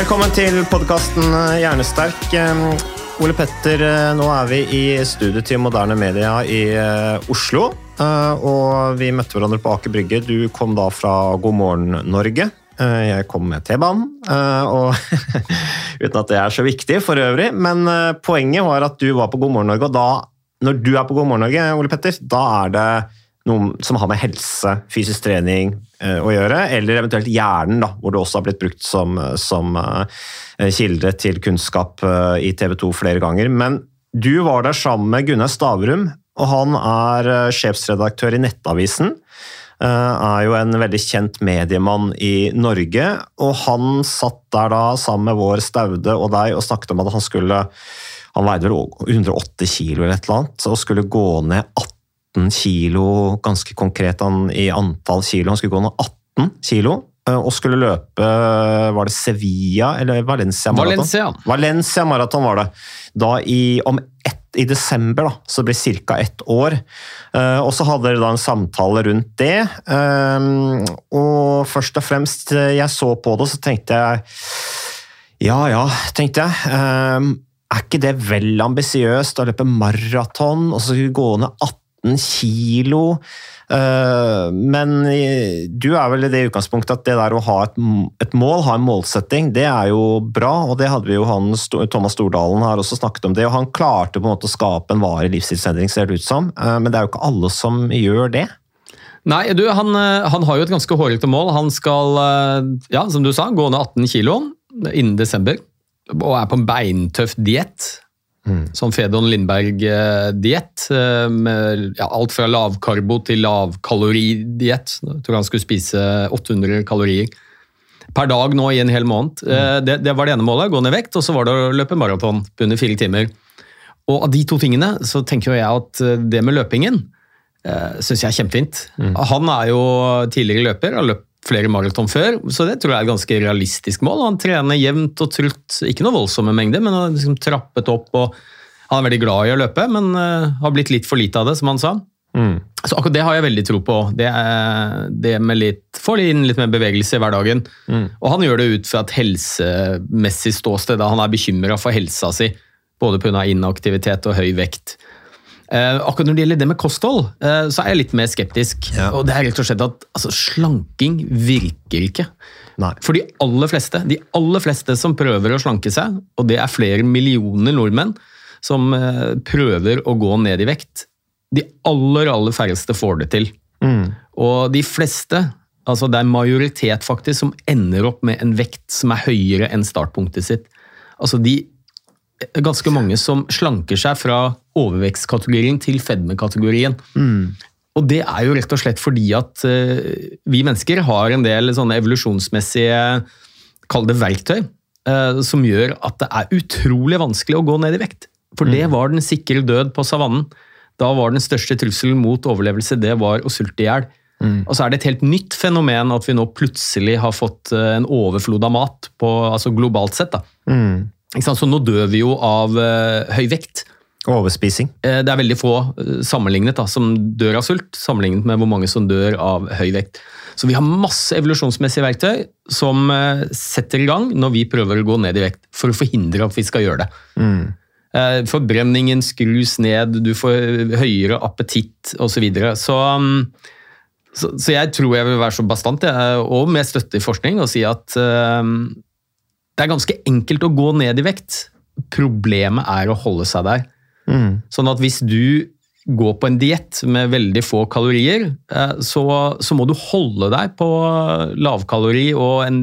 Velkommen til podkasten Hjernesterk. Eh, Ole Petter, eh, nå er vi i studio til Moderne Media i eh, Oslo. Og vi møtte hverandre på Aker Brygge. Du kom da fra God morgen Norge. Jeg kom med T-banen. Og uten at det er så viktig for øvrig. Men poenget var at du var på God morgen Norge, og da, når du er på God morgen Norge, Ole Petter, da er det noe som har med helse, fysisk trening eh, å gjøre, eller eventuelt hjernen, da, hvor det også har blitt brukt som, som eh, kilde til kunnskap eh, i TV 2 flere ganger. Men du var der sammen med Gunnar Stavrum, og han er sjefsredaktør i Nettavisen. Er jo en veldig kjent mediemann i Norge, og han satt der da sammen med vår Staude og deg og snakket om at han skulle Han veide vel 180 kilo eller et eller annet, og skulle gå ned 18 18 kilo, ganske konkret han, i antall kilo. Han skulle gå ned 18 kilo eh, og skulle løpe Var det Sevilla eller Valencia Marathon? Valencia. Valencia Marathon var det. Da i, om ett, i desember, da, så det blir ca. ett år. Eh, og så hadde dere da en samtale rundt det. Eh, og først og fremst, eh, jeg så på det, så tenkte jeg Ja ja, tenkte jeg. Eh, er ikke det vel ambisiøst å løpe maraton og så gå ned 18 kilo? Eh, men du er vel i det utgangspunktet at det der å ha et, mål, ha en målsetting, det er jo bra. Og det hadde vi jo han, Thomas Stordalen har også snakket om det. Og han klarte på en måte å skape en varig livsstilsendring, ser det ut som. Eh, Men det er jo ikke alle som gjør det. Nei, du, han, eh, han har jo et ganske hårete mål. Han skal, ja, som du sa, gå ned 18 kilo innen desember. Og er på en beintøff diett. Sånn Fedon Lindberg-diett. med ja, alt fra lavkarbo til lavkaloridiett. Jeg tror han skulle spise 800 kalorier per dag nå i en hel måned. Mm. Det, det var det ene målet, gå ned vekt, og så var det å løpe maraton på under fire timer. Og av de to tingene så tenker jeg at eh, det med løpingen uh, syns jeg er kjempefint. Han er jo tidligere løper, har løpt flere maraton før, så det tror jeg er et ganske realistisk mål. Han trener jevnt og trutt, ikke noe voldsomme mengder, men har liksom trappet opp. og Han er veldig glad i å løpe, men eh, har blitt litt for lite av det, som han sa. Så akkurat det har jeg veldig tro på. Det, er, det med litt, Få inn litt mer bevegelse i hverdagen. Og han gjør det ut fra et helsemessig ståsted. da Han er bekymra for helsa si, både pga. inaktivitet og høy vekt. Eh, akkurat når det gjelder det med kosthold, eh, så er jeg litt mer skeptisk. Og det er rett og slett at altså, Slanking virker ikke. Nei. For de aller fleste de aller fleste som prøver å slanke seg, og det er flere millioner nordmenn som eh, prøver å gå ned i vekt, de aller, aller færreste får det til. Og de fleste, altså det er majoritet faktisk, som ender opp med en vekt som er høyere enn startpunktet sitt. Altså de ganske mange som slanker seg fra overvektskategorien til fedmekategorien. Og det er jo rett og slett fordi at eh, vi mennesker har en del sånne evolusjonsmessige, kall det verktøy, eh, som gjør at det er utrolig vanskelig å gå ned i vekt. For det var den sikre død på savannen. Da var den største trusselen mot overlevelse det var å sulte i hjel. Og så er det et helt nytt fenomen at vi nå plutselig har fått eh, en overflod av mat, på, altså globalt sett. da. Sant? Så nå dør vi jo av eh, høy vekt. Overspising. Eh, Det er veldig få eh, sammenlignet da, som dør av sult, sammenlignet med hvor mange som dør av høy vekt. Så vi har masse evolusjonsmessige verktøy som setter i gang når vi prøver å gå ned i vekt, for å forhindre at vi skal gjøre det. Eh, Forbrenningen skrus ned, du får høyere appetitt osv. Så, videre. så mm, så, så jeg tror jeg vil være så bastant, og med støtte i forskning, og si at det er ganske enkelt å gå ned i vekt. Problemet er å holde seg der. Mm. Sånn at hvis du går på en diett med veldig få kalorier, uh, så, så, må du holde deg på lavkalori og en,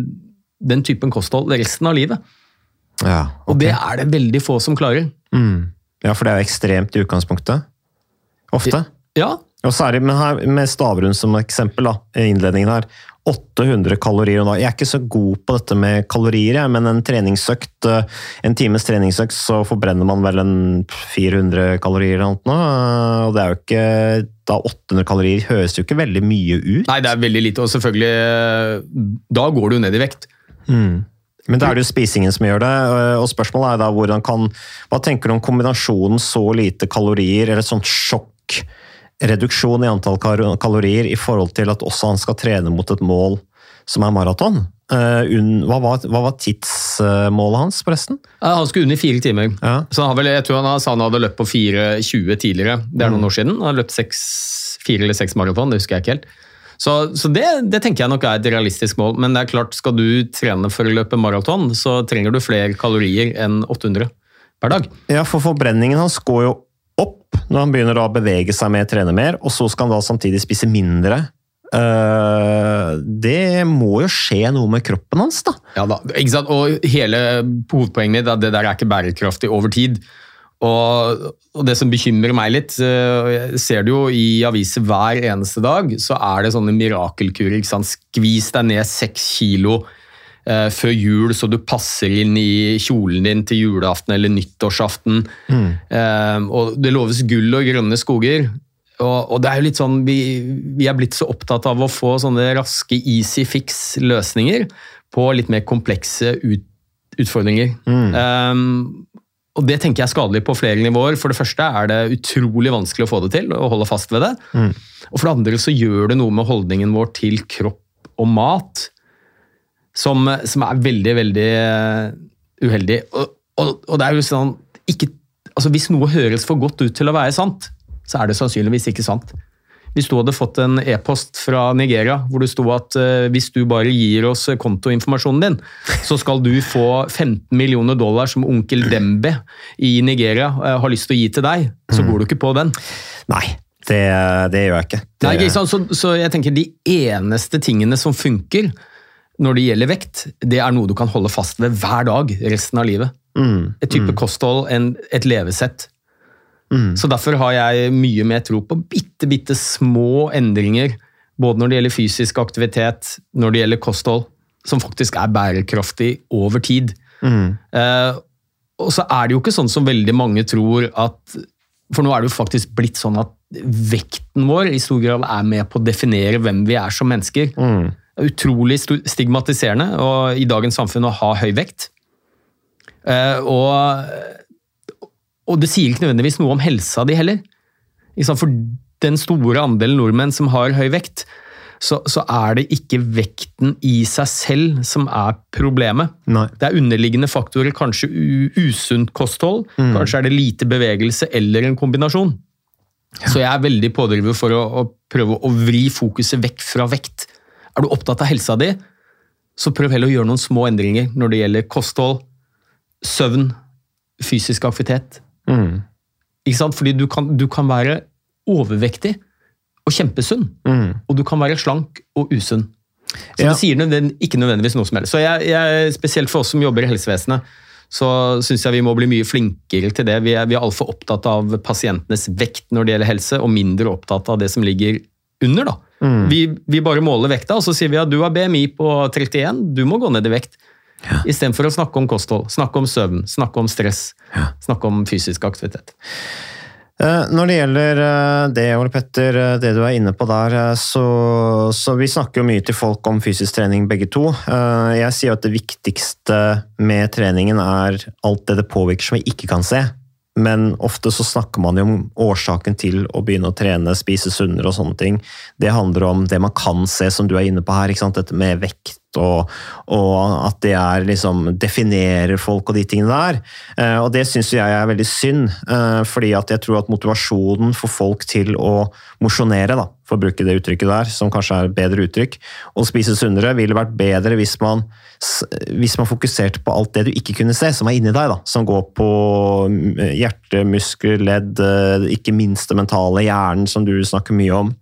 den typen kosthold resten av livet. Ja, okay. Og det er det veldig få som klarer. Mm. Ja, for det er jo ekstremt i utgangspunktet. Ofte. Ja, og særlig med, her, med Stavrun som eksempel, da, i innledningen her. 800 kalorier. og Jeg er ikke så god på dette med kalorier, men en treningsøkt, eh, en times treningsøkt så forbrenner man vel en 400 kalorier eller noe. Eh, og det er jo ikke da 800 kalorier høres jo ikke veldig mye ut. Nei, det er veldig lite, og selvfølgelig eh, Da går du ned i vekt. Mm. Men da er det jo spisingen som gjør det, og spørsmålet er da hvordan kan Hva tenker du om kombinasjonen så lite kalorier, eller et sånt sjokk? Reduksjon i antall kalorier i forhold til at også han skal trene mot et mål som er maraton. Eh, hva var, hva var, tidsmålet hans, forresten? Han skulle under fire timer. Ja. Så han, vel, jeg tror han sa han hadde løpt på 4,20 tidligere. Det er noen mm. år siden. Han har løpt seks, fire eller seks maraton, det husker jeg ikke helt. Så, så det, det, tenker jeg nok er et realistisk mål. Men det er klart, skal du trene for å løpe maraton, så trenger du flere kalorier enn 800 per dag. Ja, for forbrenningen hans går jo når han begynner å bevege seg mer, trene mer, og så skal han da samtidig spise mindre. Uh, det må jo skje noe med kroppen hans, da. Ja da, ikke sant? Og hele hovedpoenget mitt er at det der er ikke bærekraftig over tid. Og, det som bekymrer meg litt, uh, jeg ser det jo i aviser hver eneste dag, så er det sånne mirakelkurer. Skvis deg ned seks kilo eh, før jul, så du passer inn i kjolen din til julaften eller nyttårsaften. Mm. Eh, og det loves gull og grønne skoger. Og, og det er jo litt sånn, vi, vi, er blitt så opptatt av å få sånne raske easy fix-løsninger på litt mer komplekse ut, utfordringer. Mm. Um, og Det tenker jeg er skadelig på flere nivåer. For det første er det utrolig vanskelig å få det til, og holde fast ved det. Mm. Og for det andre så gjør det noe med holdningen vår til kropp og mat som, som er veldig, veldig eh, uheldig. Og, og, og, det er jo sånn ikke, altså Hvis noe høres for godt ut til å være sant, så er det sannsynligvis ikke sant. Hvis du hadde fått en e-post fra Nigeria hvor det sto at uh, hvis du bare gir oss kontoinformasjonen din, så skal du få 15 millioner dollar som onkel Dembe i Nigeria uh, har lyst til å gi til deg, så går du ikke på den. Nei, det, det gjør jeg ikke. Det... Nei, så, så, jeg tenker de eneste tingene som funker, når det gjelder vekt, det er noe du kan holde fast ved hver dag resten av livet. Mm, et type mm. kosthold, en, et levesett. Mm. Så Derfor har jeg mye mer tro på bitte, bitte små endringer. Både når det gjelder fysisk aktivitet, når det gjelder kosthold, som faktisk er bærekraftig over tid. Mm. Eh, og så er det jo ikke sånn som veldig mange tror at For nå er det jo faktisk blitt sånn at vekten vår i stor grad er med på å definere hvem vi er som mennesker. Mm utrolig stigmatiserende og, i dagens samfunn å ha høy vekt. Uh, og, og, det sier ikke nødvendigvis noe om helsa di heller. For den store andelen nordmenn som har høy vekt, så, så, er det ikke vekten i seg selv som er problemet. Nei. Det er underliggende faktorer, kanskje usunt kosthold, mm. kanskje er det lite bevegelse eller en kombinasjon. Ja. Så jeg er veldig pådriver for å, å prøve å vri fokuset vekk fra vekt er du opptatt av helsa di, så prøv heller å gjøre noen små endringer når det gjelder kosthold, søvn, fysisk aktivitet. Mm. Ikke sant? Fordi du kan, du kan, være overvektig og kjempesunn, mm. og du kan være slank og usunn. Så ja. det sier nødvendig, ikke nødvendigvis noe som helst. Så jeg, jeg, Spesielt for oss som jobber i helsevesenet, så syns jeg vi må bli mye flinkere til det. Vi er, vi er altfor opptatt av pasientenes vekt når det gjelder helse, og mindre opptatt av det som ligger under. da. Mm. Vi, vi, bare måler vekta, og så sier vi at du har BMI på 31, du må gå ned i vekt. Ja. Istedenfor å snakke om kosthold, snakke om søvn, snakke om stress, ja. snakke om fysisk aktivitet. Eh, når det gjelder eh, det, Ole Petter, eh, det du er inne på der, så, så vi snakker jo mye til folk om fysisk trening begge to. Jeg sier at det viktigste med treningen er alt det det påvirker som vi ikke kan se. Men ofte så snakker man jo om årsaken til å begynne å trene, spise sunnere og sånne ting. Det handler om det man kan se, som du er inne på her. ikke sant? Dette med vekt og, og at det er liksom definerer folk og de tingene der. Eh, og det syns jeg er veldig synd, eh, fordi at jeg tror at motivasjonen for folk til å mosjonere, da, for å bruke det uttrykket der, som kanskje er et bedre uttrykk, Å spise sunnere, ville vært bedre hvis man hvis man fokuserte på alt det du ikke kunne se, som er inni deg, da, som går på mm, hjerte, muskler, ledd, eh, ikke minst det mentale, hjernen, som du snakker mye om.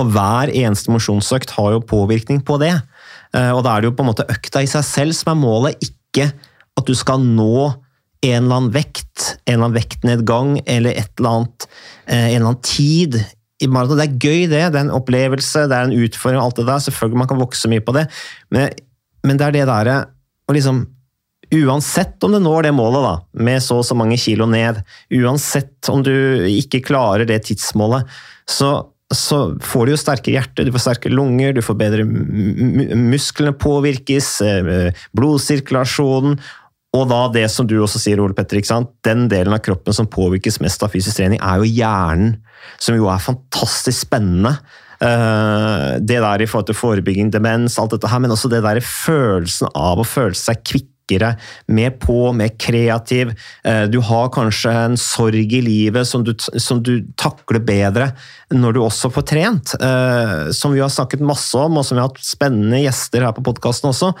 Og hver eneste mosjonsøkt har jo påvirkning på det. Eh, og da er det jo på en måte økta i seg selv som er målet, ikke at du skal nå en eller annen vekt, en eller annen vektnedgang eller eller annet, eh, en eller annen tid det er gøy, det. Det er en opplevelse, det er en utfordring. alt det der. Selvfølgelig man kan vokse mye på det, men men det er det derre å liksom Uansett om du når det målet da, med så og så mange kilo ned, uansett om du ikke klarer det tidsmålet, så, så får du jo sterkere hjerte, du får sterkere lunger, du får bedre Musklene påvirkes, eh, blodsirkulasjonen og da det som du også sier, Ole Petter, den delen av kroppen som påvirkes mest av fysisk trening, er jo hjernen, som jo er fantastisk spennende. Uh, det der i forhold til forebygging, demens, alt dette her, men også det der følelsen av å føle seg kvikkere, mer på, mer kreativ. Uh, du har kanskje en sorg i livet som du, som du, takler bedre når du også får trent. Uh, som vi har snakket masse om, og som vi har hatt spennende gjester her på podkasten også.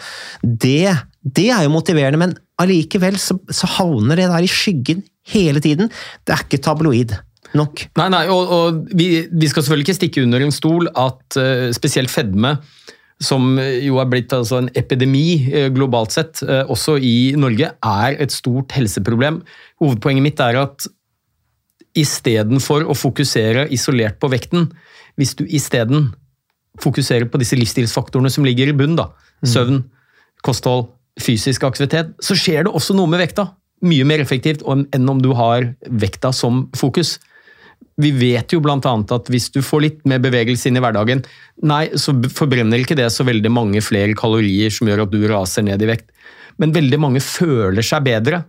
Det, det, er jo motiverende, men allikevel så, så havner det der i skyggen hele tiden. Det er ikke tabloid nok. Nei, nei, og, og vi, vi, skal selvfølgelig ikke stikke under en stol at uh, spesielt fedme, som jo er blitt altså, en epidemi uh, globalt sett, uh, også i Norge, er et stort helseproblem. Hovedpoenget mitt er at istedenfor å fokusere isolert på vekten, hvis du isteden fokuserer på disse livsstilsfaktorene som ligger i bunnen, da, mm. søvn, kosthold, fysisk aktivitet, så skjer det også noe med vekta. Mye mer effektivt enn om du har vekta som fokus vi vet jo bl.a. at hvis du får litt mer bevegelse inn i hverdagen, nei, så forbrenner ikke det så veldig mange flere kalorier som gjør at du raser ned i vekt. Men veldig mange føler seg bedre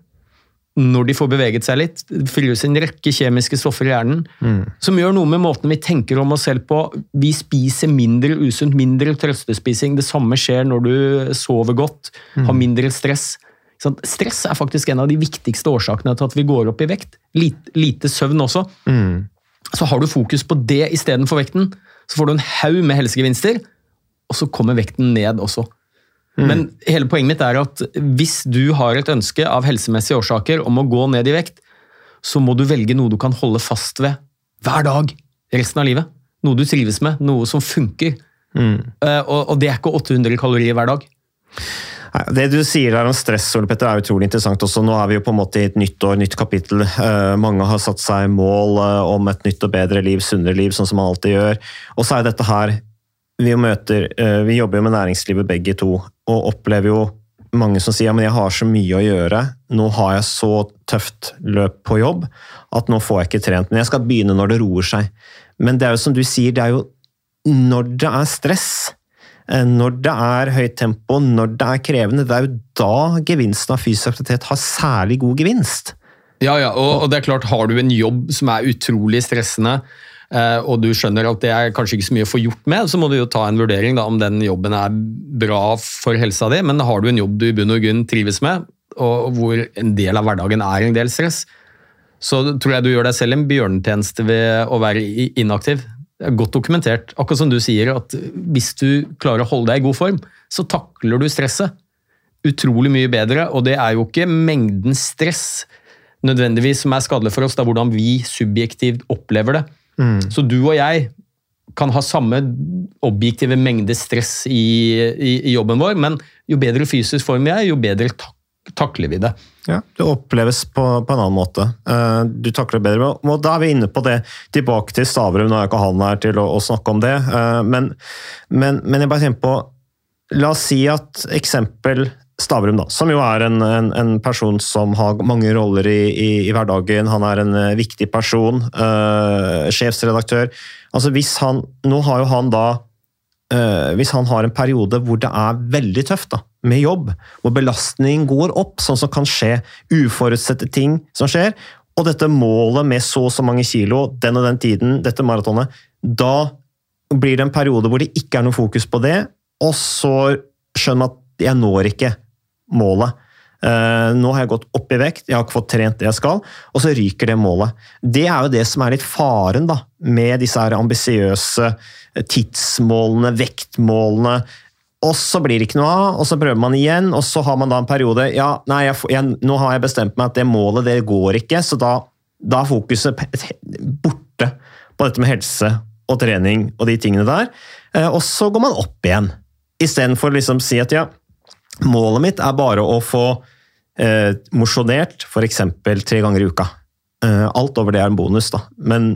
når de får beveget seg litt. Det frigjøres en rekke kjemiske stoffer i hjernen mm. som gjør noe med måten vi tenker om oss selv på. Vi spiser mindre usunt, mindre trøstespising. Det samme skjer når du sover godt, mm. har mindre stress. Stress er faktisk en av de viktigste årsakene til at vi går opp i vekt. Lite, lite søvn også. Mm. Så har du fokus på det istedenfor vekten, så får du en haug med helsegevinster, og så kommer vekten ned også. Mm. Men hele poenget mitt er at hvis du har et ønske av helsemessige årsaker om å gå ned i vekt, så må du velge noe du kan holde fast ved hver dag resten av livet. Noe du trives med, noe som funker. Mm. Uh, og, og det er ikke 800 kalorier hver dag. Det du sier der om stress, Ole Petter, er utrolig interessant også. Nå er vi jo på en måte i et nytt år, nytt kapittel. Uh, mange har satt seg mål uh, om et nytt og bedre liv, sunnere liv, sånn som man alltid gjør. Og så er dette her Vi møter Vi jobber jo med næringslivet begge to, og opplever jo mange som sier ja, men jeg har så mye å gjøre, nå har jeg så tøft løp på jobb at nå får jeg ikke trent. Men jeg skal begynne når det roer seg. Men det er jo som du sier, det er jo når det er stress Eh, når det er høyt tempo, når det er krevende, det er jo da gevinsten av fysisk aktivitet har særlig god gevinst. Ja, ja, og, og det er klart, har du en jobb som er utrolig stressende, og du skjønner at det er kanskje ikke så mye å få gjort med, så må du jo ta en vurdering da, om den jobben er bra for helsa di. Men har du en jobb du i bunn og grunn trives med, og hvor en del av hverdagen er en del stress, så tror jeg du gjør deg selv en bjørnetjeneste ved å være inaktiv. Det er godt dokumentert. Akkurat som du sier, at hvis du klarer å holde deg i god form, så takler du stresset utrolig mye bedre. Og det er jo ikke mengden stress nødvendigvis som er skadelig for oss, det er hvordan vi subjektivt opplever det. Mm. Så du og jeg kan ha samme objektive mengde stress i, i, i jobben vår, men jo bedre fysisk form vi er, jo bedre tak takler vi det. Ja, Det oppleves på, på, en annen måte. Uh, du takler bedre. Og Da er vi inne på det, tilbake til Stavrum. Nå er ikke han her til å, å snakke om det, uh, men, men, men, jeg bare tenker på La oss si at eksempel Stavrum, da, som jo er en, en, en person som har mange roller i, i, i, hverdagen. Han er en uh, viktig person. sjefsredaktør. Altså hvis han, Nå har jo han da Hvis han har en periode hvor det er veldig tøft, da med jobb, hvor belastningen går opp, sånn som kan skje, uforutsette ting som skjer, og dette målet med så og så mange kilo, den og den tiden, dette maratonet, da blir det en periode hvor det ikke er noe fokus på det, og så skjønner man at jeg når ikke målet. Uh, nå har jeg gått opp i vekt, jeg har ikke fått trent det jeg skal, og så ryker det målet. Det er jo det som er litt faren da, med disse ambisiøse tidsmålene, vektmålene. Og så blir det ikke noe av, og så prøver man igjen, og så har man da en periode ja, nei, jeg, jeg, Nå har jeg bestemt meg at det målet det går ikke, så da, da er fokuset borte på dette med helse og trening og de tingene der. Uh, og så går man opp igjen, istedenfor å liksom si at ja, Målet mitt er bare å få eh, mosjonert f.eks. tre ganger i uka. Eh, alt over det er en bonus, da. Men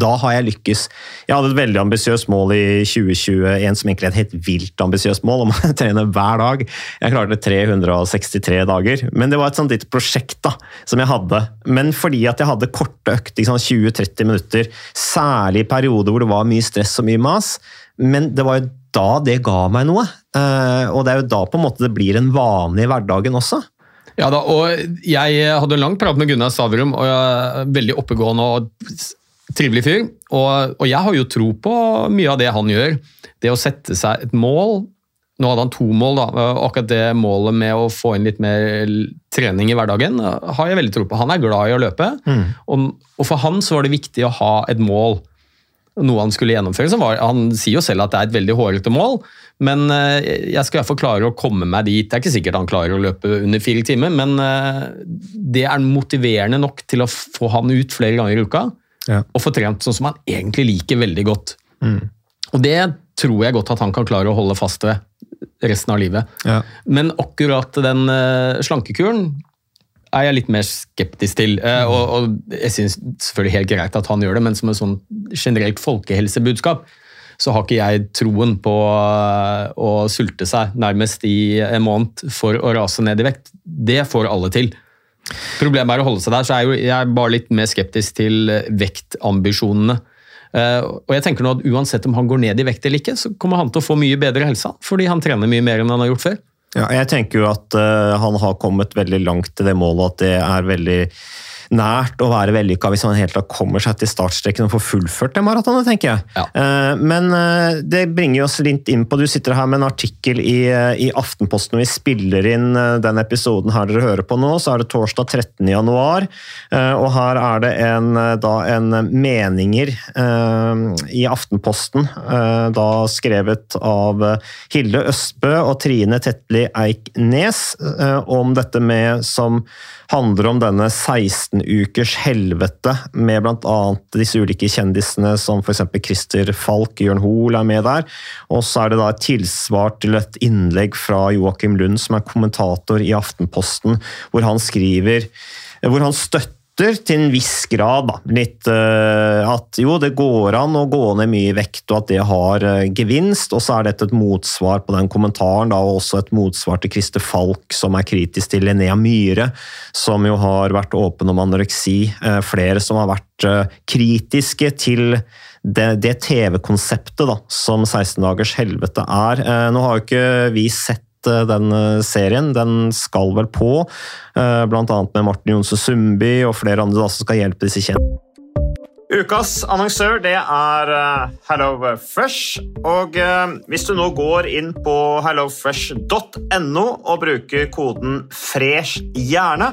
da har jeg lykkes. Jeg hadde et veldig ambisiøst mål i 2021, som egentlig er et helt vilt ambisiøst mål, om å trene hver dag. Jeg klarte 363 dager. Men det var et sånt litt prosjekt da, som jeg hadde. Men fordi at jeg hadde korte økter, 20-30 minutter, særlig i perioder hvor det var mye stress og mye mas. Men det var jo da det ga meg noe. Uh, og det er jo da på en måte det blir en vanlig i hverdagen også. Ja da, og Jeg hadde en lang prat med Gunnar Stavrum, og jeg er veldig oppegående og trivelig fyr. Og, og, jeg har jo tro på mye av det han gjør. Det å sette seg et mål Nå hadde han to mål, da. Akkurat det målet med å få inn litt mer trening i hverdagen har jeg veldig tro på. Han er glad i å løpe, mm. og, og for han så var det viktig å ha et mål noe han skulle gjennomføre. Var, han sier jo selv at det er et veldig hårete mål, men eh, jeg skal i hvert fall klare å komme meg dit. Det er ikke sikkert han klarer å løpe under fire timer, men eh, det er motiverende nok til å få han ut flere ganger i uka. Ja. Og få trent sånn som han egentlig liker veldig godt. Mm. Og det tror jeg godt at han kan klare å holde fast ved resten av livet. Ja. Men akkurat den uh, slankekuren er jeg litt mer skeptisk til. Uh, og, og, jeg syns selvfølgelig helt greit at han gjør det, men som et sånn generelt folkehelsebudskap så har ikke jeg troen på eh, å sulte seg nærmest i en måned for å rase ned i vekt. Det får alle til. Problemet er å holde seg der, så er jeg bare litt mer skeptisk til vektambisjonene. Eh, og jeg tenker nå at Uansett om han går ned i vekt eller ikke, så kommer han til å få mye bedre helse. Fordi han trener mye mer enn han har gjort før. Ja, jeg tenker jo at uh, han har kommet veldig langt til det målet, at det er veldig nært å være vellykka hvis man helt kommer seg til startstreken og får fullført det maratonet, tenker jeg. Ja. Eh, men eh, det bringer oss litt inn på Du sitter her med en artikkel i, eh, i Aftenposten og vi spiller inn den episoden her dere hører på nå. Så er det torsdag 13. januar, og her er det en, da en meninger i Aftenposten, da skrevet av Hilde Østbø og Trine Tetli Eiknes, om dette med som handler om denne 16-ukers helvete, med bl.a. disse ulike kjendisene som f.eks. Christer Falk, Jørn Hoel er med der. Og så er det da et tilsvar til et innlegg fra Joakim Lund, som er kommentator i Aftenposten, hvor han skriver hvor han støtter støtter til en viss grad da, litt uh, at jo, det går an å gå ned mye i vekt, og at det har uh, gevinst. Og så er dette et motsvar på den kommentaren, da, og også et motsvar til Christer Falk, som er kritisk til Linnea Myhre, som jo har vært åpen om anoreksi. Uh, flere som har vært kritiske til det, det TV-konseptet som 16 dagers helvete er. Nå har jo ikke vi sett Eh, den eh, serien. Den skal vel på, eh, bl.a. med Martin Jonse Sundby og flere andre som skal hjelpe disse kjente. Ukas annonsør det er HelloFresh. Og hvis du nå går inn på hellofresh.no og bruker koden 'fresh hjerne',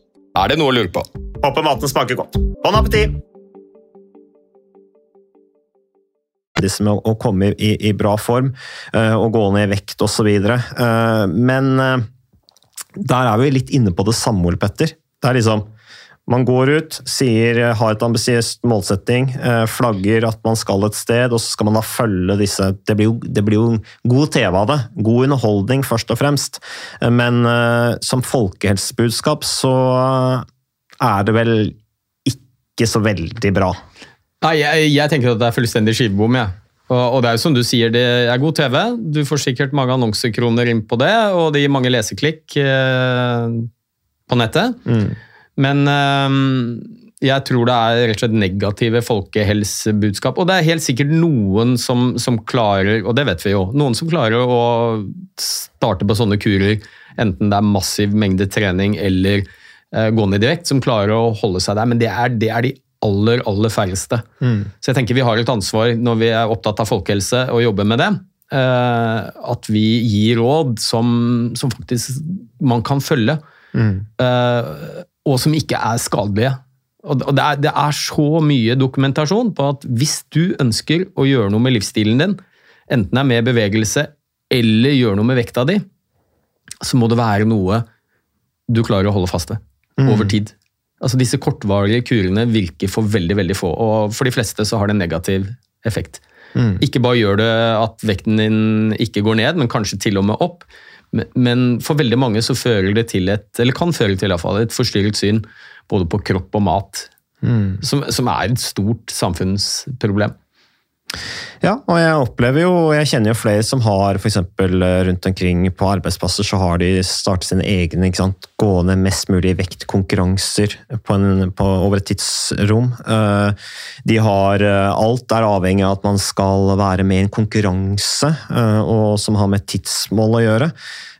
Er det noe å lure på? Håper maten smaker godt. Bon appétit! Med å- komme i, i bra form eh, og gå ned i vekt osv. Uh, men eh, der er vi litt inne på det samme, Ole Petter. Det er liksom man går ut, sier, har et ambisiøst målsetting, eh, flagger at man skal et sted, og så skal man da følge disse Det blir jo, det blir jo god TV av det. God underholdning, først og fremst. Eh, Men eh, som folkehelsebudskap så er det vel ikke så veldig bra. Nei, jeg, jeg tenker at det er fullstendig skivebom, jeg. Og, og det er jo som du sier, det er god TV. Du får sikkert mange annonsekroner inn på det, og det gir mange leseklikk eh, på nettet. Men eh, jeg tror det er rett og slett negative folkehelsebudskap. Og det er helt sikkert noen som, som klarer, og det vet vi jo, noen som klarer å starte på sånne kurer, enten det er massiv mengde trening eller uh, gå ned i vekt, som klarer å holde seg der. Men det er, det er de aller, aller færreste. Så jeg tenker vi har et ansvar når vi er opptatt av folkehelse og jobber med det. Uh, At vi gir råd som, som faktisk man kan følge, eh, og som ikke er skadelige. Og det er, det er så mye dokumentasjon på at hvis du ønsker å gjøre noe med livsstilen din, enten det er med bevegelse eller gjøre noe med vekta di, så må det være noe du klarer å holde fast ved over tid. Altså Disse kortvarige kurene virker for veldig veldig få, og for de fleste så har det en negativ effekt. Ikke bare gjør det at vekten din ikke går ned, men kanskje til og med opp. Men- for veldig mange så fører det til et, eller kan føre til i hvert fall, et forstyrret syn både på kropp og mat. Som, som er et stort samfunnsproblem. Ja, og jeg opplever jo, jeg kjenner jo flere som har f.eks. rundt omkring på arbeidsplasser, så har de startet sine egne ikke sant? gående mest mulig vektkonkurranser på en, på, over et tidsrom. Eh, De har eh, Alt er avhengig av at man skal være med i en konkurranse, eh, og som har med tidsmål å gjøre.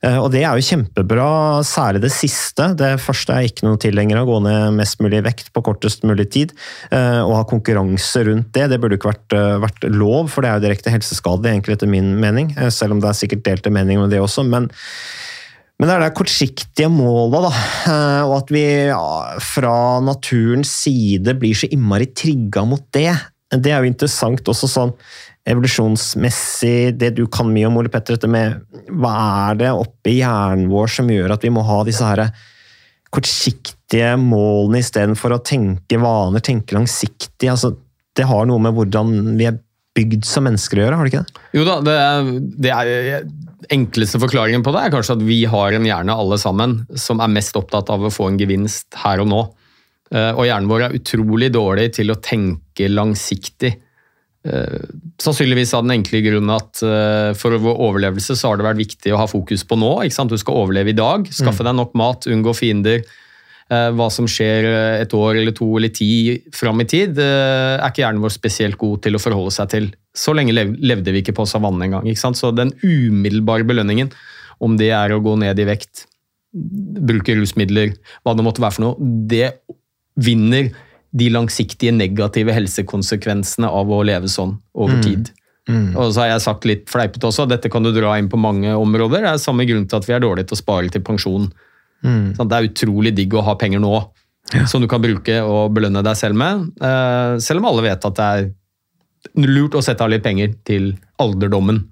Eh, Og det er jo kjempebra, særlig det siste. Det første er ikke noe tilhenger av å gå ned mest mulig vekt på kortest mulig tid. Å ha konkurranse rundt det. Det burde ikke vært, eh, vært lov, for det er jo direkte helseskadelig, egentlig etter min mening. eh, Selv om det er sikkert delte meninger om det også. men men det er det kortsiktige målet, da. eh, Og at vi ja, fra naturens side blir så innmari trigga mot det. Det er jo interessant også sånn evolusjonsmessig, det du kan mye om, Ole Petter, dette med hva er det oppi hjernen vår som gjør at vi må ha disse her kortsiktige målene istedenfor å tenke vaner, tenke langsiktig. Altså, det har noe med hvordan vi er bygd som mennesker å gjøre, har det ikke det? Jo da, det det er enkleste forklaringen på det er kanskje at vi har en hjerne alle sammen som er mest opptatt av å få en gevinst her og nå. Eh, Og hjernen vår er utrolig dårlig til å tenke langsiktig. Eh, Sannsynligvis av den enkle grunnen at eh, for vår overlevelse så har det vært viktig å ha fokus på nå. ikke sant? Du skal overleve i dag, skaffe deg nok mat, unngå fiender. Eh, Hva som skjer eh, et år eller to eller ti fram i tid, eh, er ikke hjernen vår spesielt god til å forholde seg til. Så lenge levde vi ikke på savannen engang. Så den umiddelbare belønningen, om det er å gå ned i vekt, bruke rusmidler, hva det måtte være for noe, det vinner de langsiktige negative helsekonsekvensene av å leve sånn over tid. Og så har jeg sagt litt fleipete også, dette kan du dra inn på mange områder. Det er samme grunn til at vi er dårlige til å spare til pensjon. Sant? Det er utrolig digg å ha penger nå, som du kan bruke og belønne deg selv med. Eh, selv om alle vet at det er lurt å sette av litt penger til alderdommen.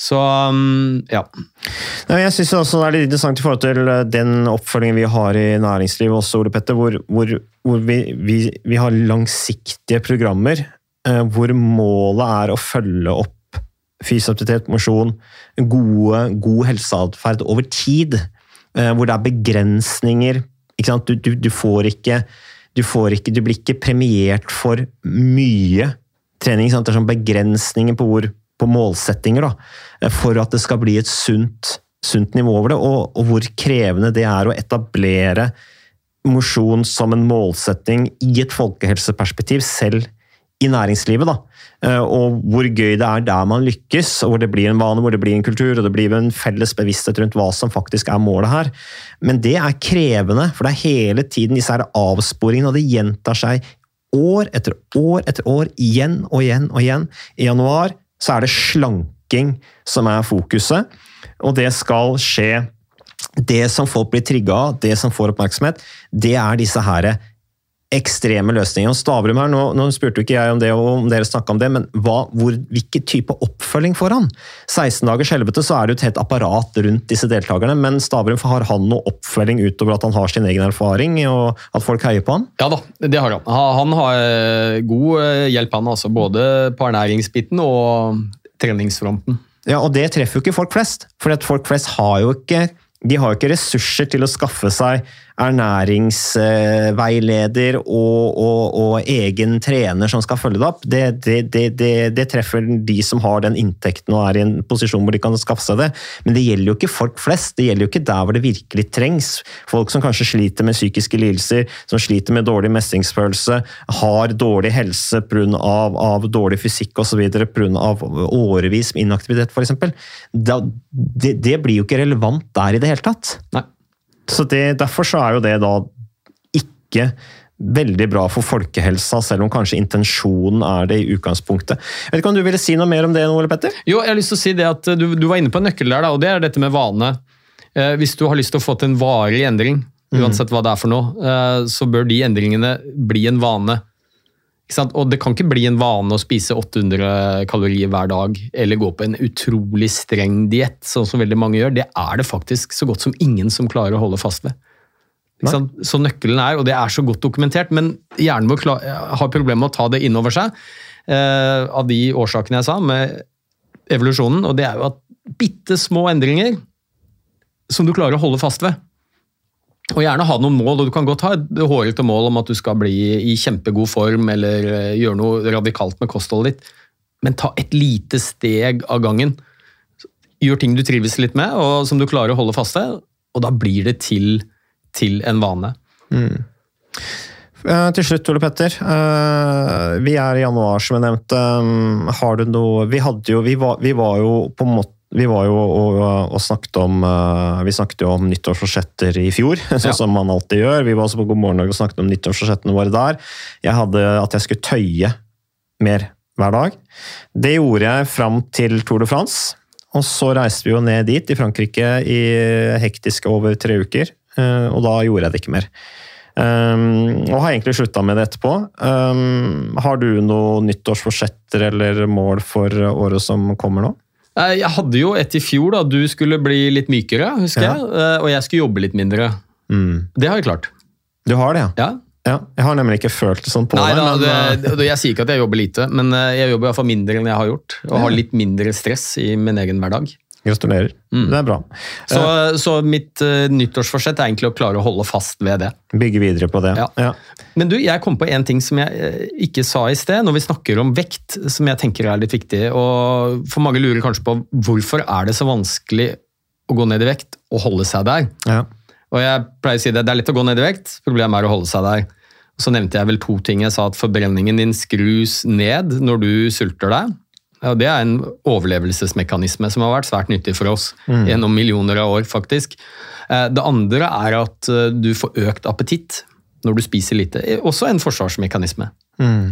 Så um, ja. Jeg synes også det er litt interessant i forhold til eh, den oppfølgingen vi har i næringslivet også, Ole Petter, hvor, hvor, hvor vi, vi, vi har langsiktige programmer eh, hvor målet er å følge opp fysisk aktivitet, mosjon, god helseatferd over tid. Eh, Hvor det er begrensninger. Du, du, du får ikke du, får ikke, du blir ikke premiert for mye trening. Det er sånn begrensninger på, hvor, på målsettinger da, for at det skal bli et sunt, sunt nivå over det, og, og hvor krevende det er å etablere mosjon som en målsetting i et folkehelseperspektiv, selv i næringslivet. da. Eh, Og hvor gøy det er der man lykkes, og hvor det blir en vane, hvor det blir en kultur, og det blir en felles bevissthet rundt hva som faktisk er målet her. Men det er krevende, for det er hele tiden disse her avsporingene, og det gjentar seg år etter år etter år, igjen og igjen og igjen. I januar så er det slanking som er fokuset, og det skal skje det som folk blir trigga av, det som får oppmerksomhet, det er disse her ekstreme løsninger. Og Stavrum her, nå, nå spurte ikke jeg om det, og om dere snakka om det, men hva, hvor, hvilken type oppfølging får han? 16 dagers helvete, så er det jo et helt apparat rundt disse deltakerne, men Stavrum, har han noe oppfølging utover at han har sin egen erfaring, og at folk heier på han? Ja da, det har han. Han har eh, god eh, hjelp, han altså. Både på ernæringsbiten og treningsfronten. Ja, og det treffer jo ikke folk flest, for folk flest har jo ikke de har jo ikke ressurser til å skaffe seg ernæringsveileder og, og, og egen trener som skal følge det opp. Det, det, det, det, treffer de som har den inntekten og er i en posisjon hvor de kan skaffe seg det. Men det gjelder jo ikke folk flest. Det gjelder jo ikke der hvor det virkelig trengs. Folk som kanskje sliter med psykiske lidelser, som sliter med dårlig mestringsfølelse, har dårlig helse pga. Av, av dårlig fysikk osv. pga. årevis med inaktivitet f.eks. Det, det blir jo ikke relevant der i det hele tatt. Nei. Så det, Derfor så er jo det da ikke veldig bra for folkehelsa, selv om kanskje intensjonen er det i utgangspunktet. Jeg vet ikke om du ville si noe mer om det, Ole Petter? Jo, jeg har lyst til å si det at du, du var inne på en nøkkel der, da, og det er dette med vane. Eh, hvis du har lyst til å få til en varig endring, uansett hva det er for noe, eh, så bør de endringene bli en vane. Og det kan ikke bli en vane å spise 800 kalorier hver dag, eller gå på en utrolig streng diett, sånn som veldig mange gjør. Det er det faktisk så godt som ingen som klarer å holde fast ved. Så nøkkelen er, og det er så godt dokumentert, men hjernen vår har problemer med å ta det inn over seg, eh, av de årsakene jeg sa, med evolusjonen, og det er jo at bitte små endringer som du klarer å holde fast ved. Og gjerne ha noen mål, og du kan godt ha et hårete mål om at du skal bli i kjempegod form, eller eh, gjøre noe radikalt med kostholdet ditt, men ta et lite steg av gangen. Gjør ting du trives litt med, og som du klarer å holde fast ved, og da blir det til, til en vane. Mm. til slutt, Ole Petter. eh, vi er i januar, som jeg nevnte. Um, har du noe Vi hadde jo Vi var, vi var jo på en måte vi var jo og, og snakket om eh, Vi snakket jo om nyttårsforsetter i fjor, sånn Ja. som man alltid gjør. Vi var også på God morgen Norge og snakket om nyttårsforsettene våre der. Jeg hadde at jeg skulle tøye mer hver dag. Det gjorde jeg fram til Tour de France. Og så reiste vi jo ned dit, i Frankrike, i hektiske over tre uker. eh, Og da gjorde jeg det ikke mer. Um, og har egentlig slutta med det etterpå. Um, har du noen nyttårsforsetter eller mål for året som kommer nå? Eh, Jeg hadde jo et i fjor, da. Du skulle bli litt mykere, husker Ja. jeg. eh, Og jeg skulle jobbe litt mindre. Det har jeg klart. Du har det, ja? Ja. ja? Jeg har nemlig ikke følt det sånn på Nei deg. men, det, det, jeg sier ikke at jeg jobber lite, men eh, jeg jobber i hvert fall mindre enn jeg har gjort. Og har litt mindre stress i min egen hverdag. Gratulerer. Det er bra. Så, så mitt uh, nyttårsforsett er egentlig å klare å holde fast ved det. Bygge videre på det. Ja. Ja. Men du, jeg kom på en ting som jeg uh, ikke sa i sted, når vi snakker om vekt, som jeg tenker er litt viktig. og For mange lurer kanskje på hvorfor er det så vanskelig å gå ned i vekt og holde seg der. Ja. Og jeg pleier å si det, det er lett å gå ned i vekt, problemet er å holde seg der. Og så nevnte jeg vel to ting. Jeg sa at forbrenningen din skrus ned når du sulter deg. Ja, det er en overlevelsesmekanisme som har vært svært nyttig for oss gjennom millioner av år, faktisk. Eh, Det andre er at eh, du får økt appetitt når du spiser lite. Eh, Også en forsvarsmekanisme.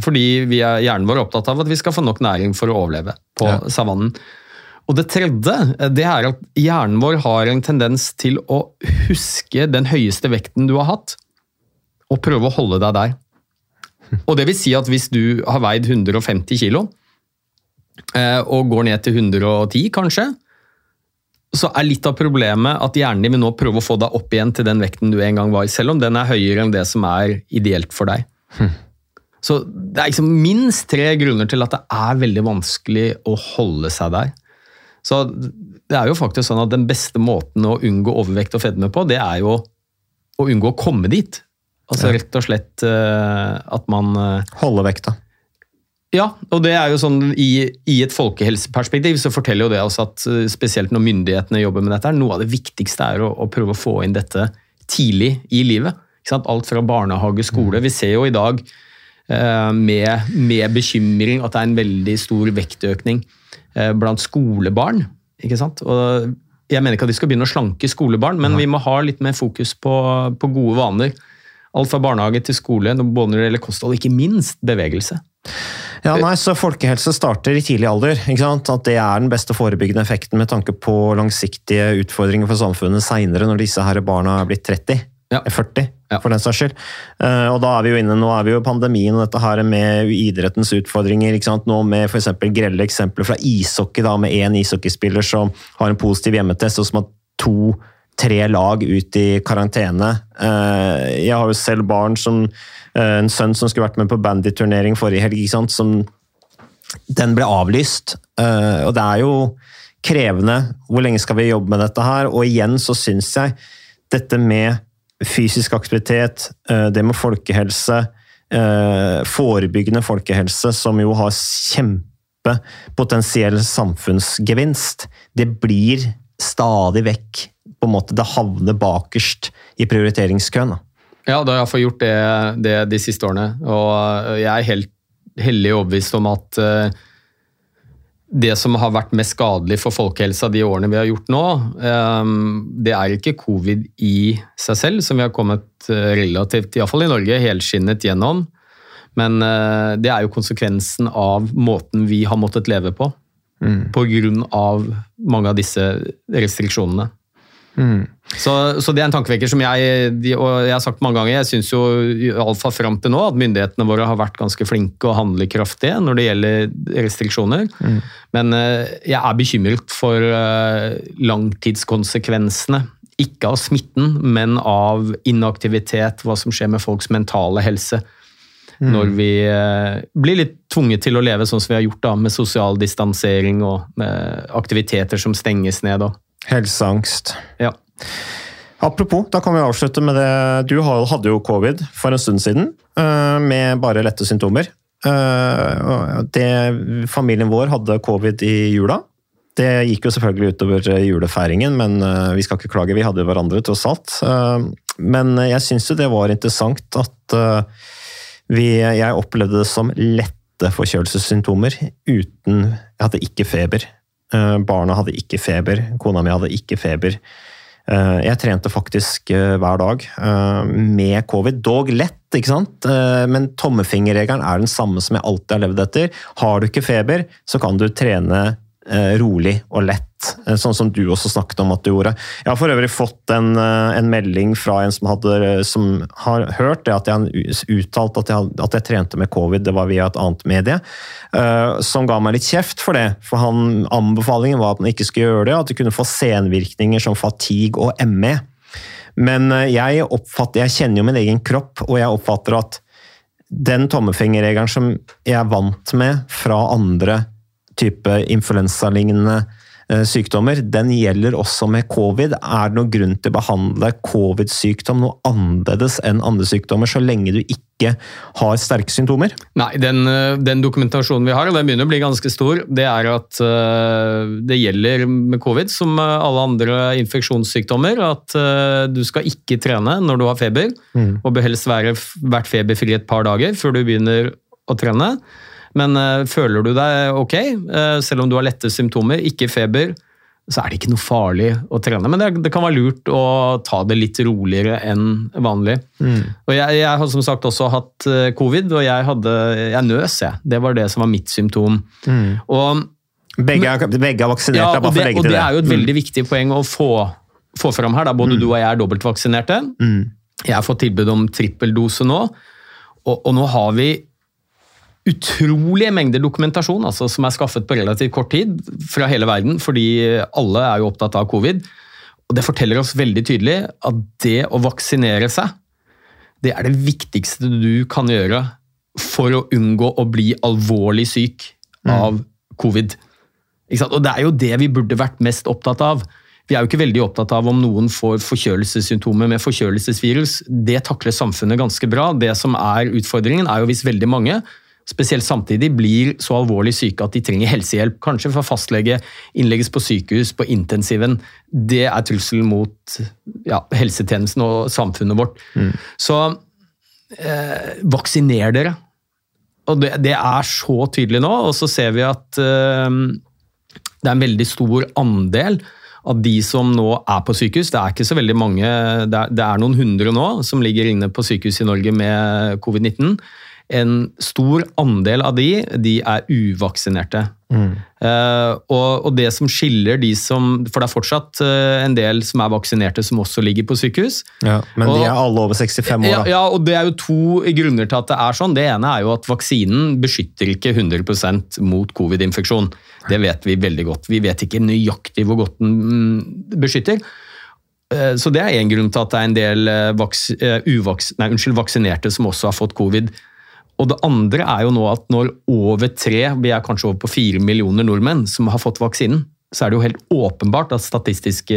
Fordi vi er, hjernen vår er opptatt av at vi skal få nok næring for å overleve på Ja. savannen. Og det tredje det er at hjernen vår har en tendens til å huske den høyeste vekten du har hatt, og prøve å holde deg der. Og det vil si at hvis du har veid 150 kilo, eh, og går ned til 110 kanskje, så er litt av problemet at hjernen din vil nå prøve å få deg opp igjen til den vekten du en gang var, i, selv om den er høyere enn det som er ideelt for deg. Så det er liksom minst tre grunner til at det er veldig vanskelig å holde seg der. Så det er jo faktisk sånn at den beste måten å unngå overvekt og fedme på, det er jo å unngå å komme dit. Altså rett og slett eh, at man eh, Holde vekta. Ja, og det er jo sånn i, i et folkehelseperspektiv så forteller jo det oss at eh, spesielt når myndighetene jobber med dette, noe av det viktigste er å, å prøve å få inn dette tidlig i livet. Alt fra barnehage, skole. Vi ser jo i dag eh, med, med bekymring at det er en veldig stor vektøkning eh, blant skolebarn. Ikke sant? Og jeg mener ikke at vi skal begynne å slanke skolebarn, men vi må ha litt mer fokus på, på gode vaner. Alt fra barnehage til skole, både når det gjelder kosthold, ikke minst bevegelse. Ja, nei, så Folkehelse starter i tidlig alder. ikke sant? At Det er den beste forebyggende effekten med tanke på langsiktige utfordringer for samfunnet seinere, når disse her barna er blitt 30. Ja. 40, Ja. for den saks skyld. Eh, og da er vi jo inne, Nå er vi jo i pandemien og dette her med idrettens utfordringer. ikke sant? Nå med for eksempel grelle eksempler fra ishockey, da, med én ishockeyspiller som har en positiv hjemmetest, og som har to-tre lag ut i karantene. Eh, jeg har jo selv barn som eh, En sønn som skulle vært med på bandyturnering forrige helg. ikke sant? som den ble avlyst. eh, og det er jo krevende. Hvor lenge skal vi jobbe med dette her? Og igjen så syns jeg dette med fysisk aktivitet, det med folkehelse, eh, forebyggende folkehelse, som jo har kjempepotensiell samfunnsgevinst, det blir stadig vekk på en måte Det havner bakerst i prioriteringskøen. da. Ja, det har iallfall gjort det, det de siste årene. Og jeg er helt hellig overbevist om at eh, det som har vært mest skadelig for folkehelsa de årene vi har gjort nå, eh, det er ikke covid i seg selv, som vi har kommet relativt, iallfall i Norge, helskinnet gjennom. Men det er jo konsekvensen av måten vi har måttet leve på. På grunn av mange av disse restriksjonene. Så, så det er en tankevekker som jeg de, og jeg har sagt mange ganger. Jeg syns jo iallfall fram til nå at myndighetene våre har vært ganske flinke og handlekraftige når det gjelder restriksjoner. Men eh, jeg er bekymret for eh, langtidskonsekvensene. Ikke av smitten, men av inaktivitet, hva som skjer med folks mentale helse. Når vi eh, blir litt tvunget til å leve sånn som vi har gjort, da, med sosial distansering og med aktiviteter som stenges ned. Og, Helseangst. ja. Apropos, da kan vi avslutte med det. Du hadde jo covid for en stund siden, eh, med bare lette symptomer. Eh, Det, familien vår hadde covid i jula. Det gikk jo selvfølgelig utover julefeiringen, men eh, vi skal ikke klage, vi hadde hverandre tross alt. Men jeg syns jo det var interessant at vi, jeg opplevde det som lette forkjølelsessymptomer uten Jeg hadde ikke feber. Eh, Barna hadde ikke feber, kona mi hadde ikke feber. Eh, Jeg trente faktisk eh, hver dag med covid, dog lett, ikke sant? Men tommefingerregelen er den samme som jeg alltid har levd etter. Har du ikke feber, så kan du trene rolig og lett, eh, sånn som du også snakket om at du gjorde. Jeg har for øvrig fått en, eh, en melding fra en som, hadde, som har hørt det, at jeg uttalt at jeg, at jeg trente med covid, det var via et annet medie, eh, som ga meg litt kjeft for det. For han, anbefalingen var at man ikke skulle gjøre det, at det kunne få senvirkninger som fatigue og ME. Men eh, jeg, oppfatter, jeg kjenner jo min egen kropp, og jeg oppfatter at den tommefingerregelen som jeg er vant med fra andre type influensalignende eh, sykdommer, den gjelder også med covid. Er det noen grunn til å behandle covid-sykdom noe annerledes enn andre sykdommer, så lenge du ikke har sterke symptomer? Nei, den, eh, den dokumentasjonen vi har, og den begynner å bli ganske stor, det er at uh, det gjelder med covid som alle andre infeksjonssykdommer, at du skal ikke trene når du har feber, mm. og bør helst være, vært feberfri et par dager før du begynner å trene. Men uh, føler du deg ok, uh, selv om du har lette symptomer, ikke feber, så er det ikke noe farlig å trene. Men det, det kan være lurt å ta det litt roligere enn vanlig. Mm. Og jeg, jeg, har som sagt også hatt uh, covid, og jeg, hadde, jeg nøs, jeg. Det var det som var mitt symptom. Mm. Og, begge, er, begge er vaksinert, ja, bare for å legge til det. Og det er jo et mm. veldig viktig poeng å få, få fram her. Da. Både mm. du og jeg er dobbeltvaksinerte. Mm. Jeg har fått tilbud om trippeldose nå, og, og nå har vi utrolige mengder dokumentasjon altså, som er skaffet på relativt kort tid fra hele verden, fordi alle er jo opptatt av covid. Og Det forteller oss veldig tydelig at det å vaksinere seg, det er det viktigste du kan gjøre for å unngå å bli alvorlig syk mm. av covid. Og Det er jo det vi burde vært mest opptatt av. Vi er jo ikke veldig opptatt av om noen får forkjølelsessymptomer med forkjølelsesvirus. Det takler samfunnet ganske bra. Det som er utfordringen, er jo hvis veldig mange spesielt samtidig, blir så alvorlig syke at de trenger helsehjelp. Kanskje fra fastlege, innlegges på sykehus, på intensiven. Det er trusselen mot ja, helsetjenesten og samfunnet vårt. Mm. Så eh, vaksiner dere. Og det, det, er så tydelig nå. Og så ser vi at eh, det er en veldig stor andel av de som nå er på sykehus. Det er ikke så veldig mange, det er, det er noen hundre nå som ligger inne på sykehus i Norge med covid-19 en stor andel av de, de er uvaksinerte. Mm. Uh, og, og, det som skiller de som For det er fortsatt uh, en del som er vaksinerte som også ligger på sykehus. Ja, men og, de er alle over 65 år. Ja, ja, og det er jo to grunner til at det er sånn. Det ene er jo at vaksinen beskytter ikke 100% mot covid-infeksjon. Det vet vi veldig godt. Vi vet ikke nøyaktig hvor godt den mm, beskytter. Uh, så det er én grunn til at det er en del vaks, uvaks, nei, unnskyld, vaksinerte som også har fått covid. Og det andre er jo nå at når over tre, vi er kanskje over på fire millioner nordmenn som har fått vaksinen, så er det jo helt åpenbart at statistiske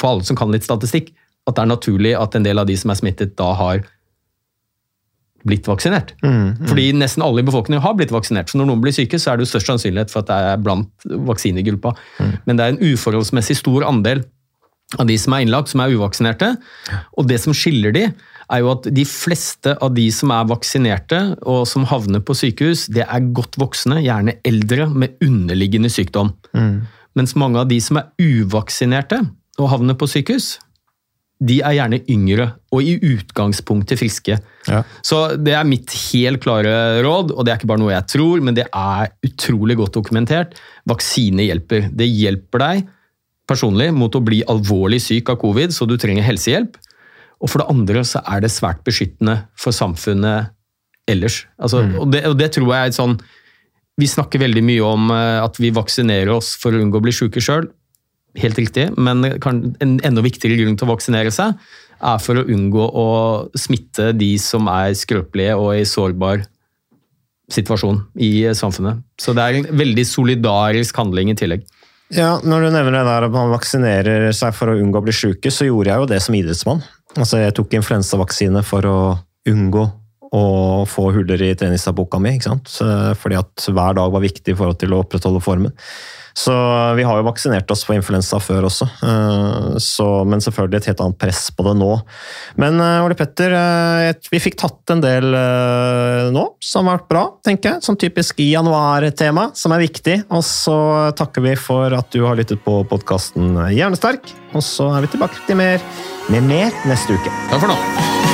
For alle som kan litt statistikk, at det er naturlig at en del av de som er smittet, da har blitt vaksinert. Mm, mm. Fordi nesten alle i befolkningen har blitt vaksinert. Så når noen blir syke, så er det jo størst sannsynlighet for at det er blant vaksinegruppa. Mm. Men det er en uforholdsmessig stor andel av de som er innlagt, som er uvaksinerte. Og det som skiller de, er jo at de fleste av de som er vaksinerte og som havner på sykehus, det er godt voksne, gjerne eldre med underliggende sykdom. Mm. Mens mange av de som er uvaksinerte og havner på sykehus, de er gjerne yngre og i utgangspunktet friske. Ja. Så det er mitt helt klare råd, og det er ikke bare noe jeg tror, men det er utrolig godt dokumentert. Vaksine hjelper. Det hjelper deg personlig mot å bli alvorlig syk av covid, så du trenger helsehjelp. Og for det andre så er det svært beskyttende for samfunnet ellers. Altså, mm. og, det, og, det, tror jeg er et sånn Vi snakker veldig mye om eh, at vi vaksinerer oss for å unngå å bli syke sjøl. Helt riktig, men en enda viktigere grunn til å vaksinere seg er for å unngå å smitte de som er skrøpelige og i sårbar situasjon i samfunnet. Så det er en veldig solidarisk handling i tillegg. Ja, Når du nevner det der at man vaksinerer seg for å unngå å bli syke, så gjorde jeg jo det som idrettsmann. Altså, jeg tok influensavaksine for å unngå å få huller i treningsdagboka mi. ikke sant? Fordi at hver dag var viktig i forhold til å opprettholde formen. Så vi har jo vaksinert oss for influensa før også, eh, så, men selvfølgelig et helt annet press på det nå. Men eh, Ole Petter, eh, vi fikk tatt en del nå som har vært bra, tenker jeg. Som typisk januar-tema, som er viktig. Og så takker vi for at du har lyttet på podkasten Hjernesterk. Og så er vi tilbake til mer med mer neste uke. Takk for nå.